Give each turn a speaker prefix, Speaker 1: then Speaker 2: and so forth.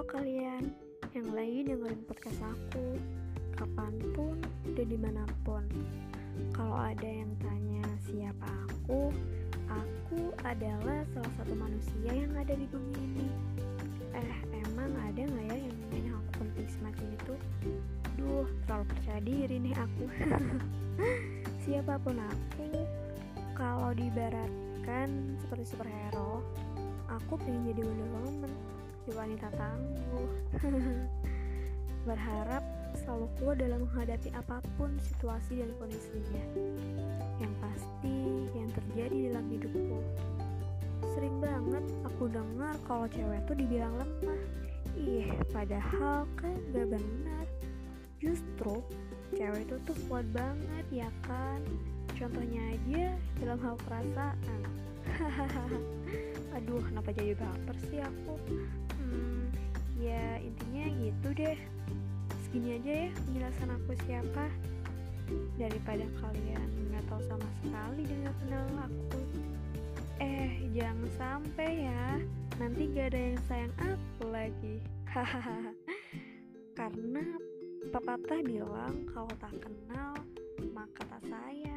Speaker 1: Halo kalian yang lagi dengerin podcast aku Kapan pun dan di mana pun Kalau ada yang tanya siapa aku Aku adalah salah satu manusia yang ada di bumi ini. Eh emang ada gak ya yang namanya aku penting semacam itu? Duh terlalu percaya diri nih aku. Siapa pun aku Kalau diibaratkan seperti superhero Aku pengen jadi Wonder Woman si wanita tangguh. Berharap selalu kuat dalam menghadapi apa pun situasi dan kondisinya. Yang pasti yang terjadi dalam hidupku. Sering banget aku dengar kalau cewek tuh dibilang lemah. Ih, padahal kan gak benar. Justru cewek itu tuh kuat banget ya kan. Contohnya aja dalam hal perasaan. Aduh, kenapa jadi baper sih aku? Hmm, ya intinya gitu deh. Segini aja ya penjelasan aku siapa daripada kalian. Nggak tahu sama sekali dan nggak kenal aku. Eh jangan sampai ya. Nanti gak ada yang sayang aku lagi. Hahaha karena pepatah bilang kalau tak kenal maka tak sayang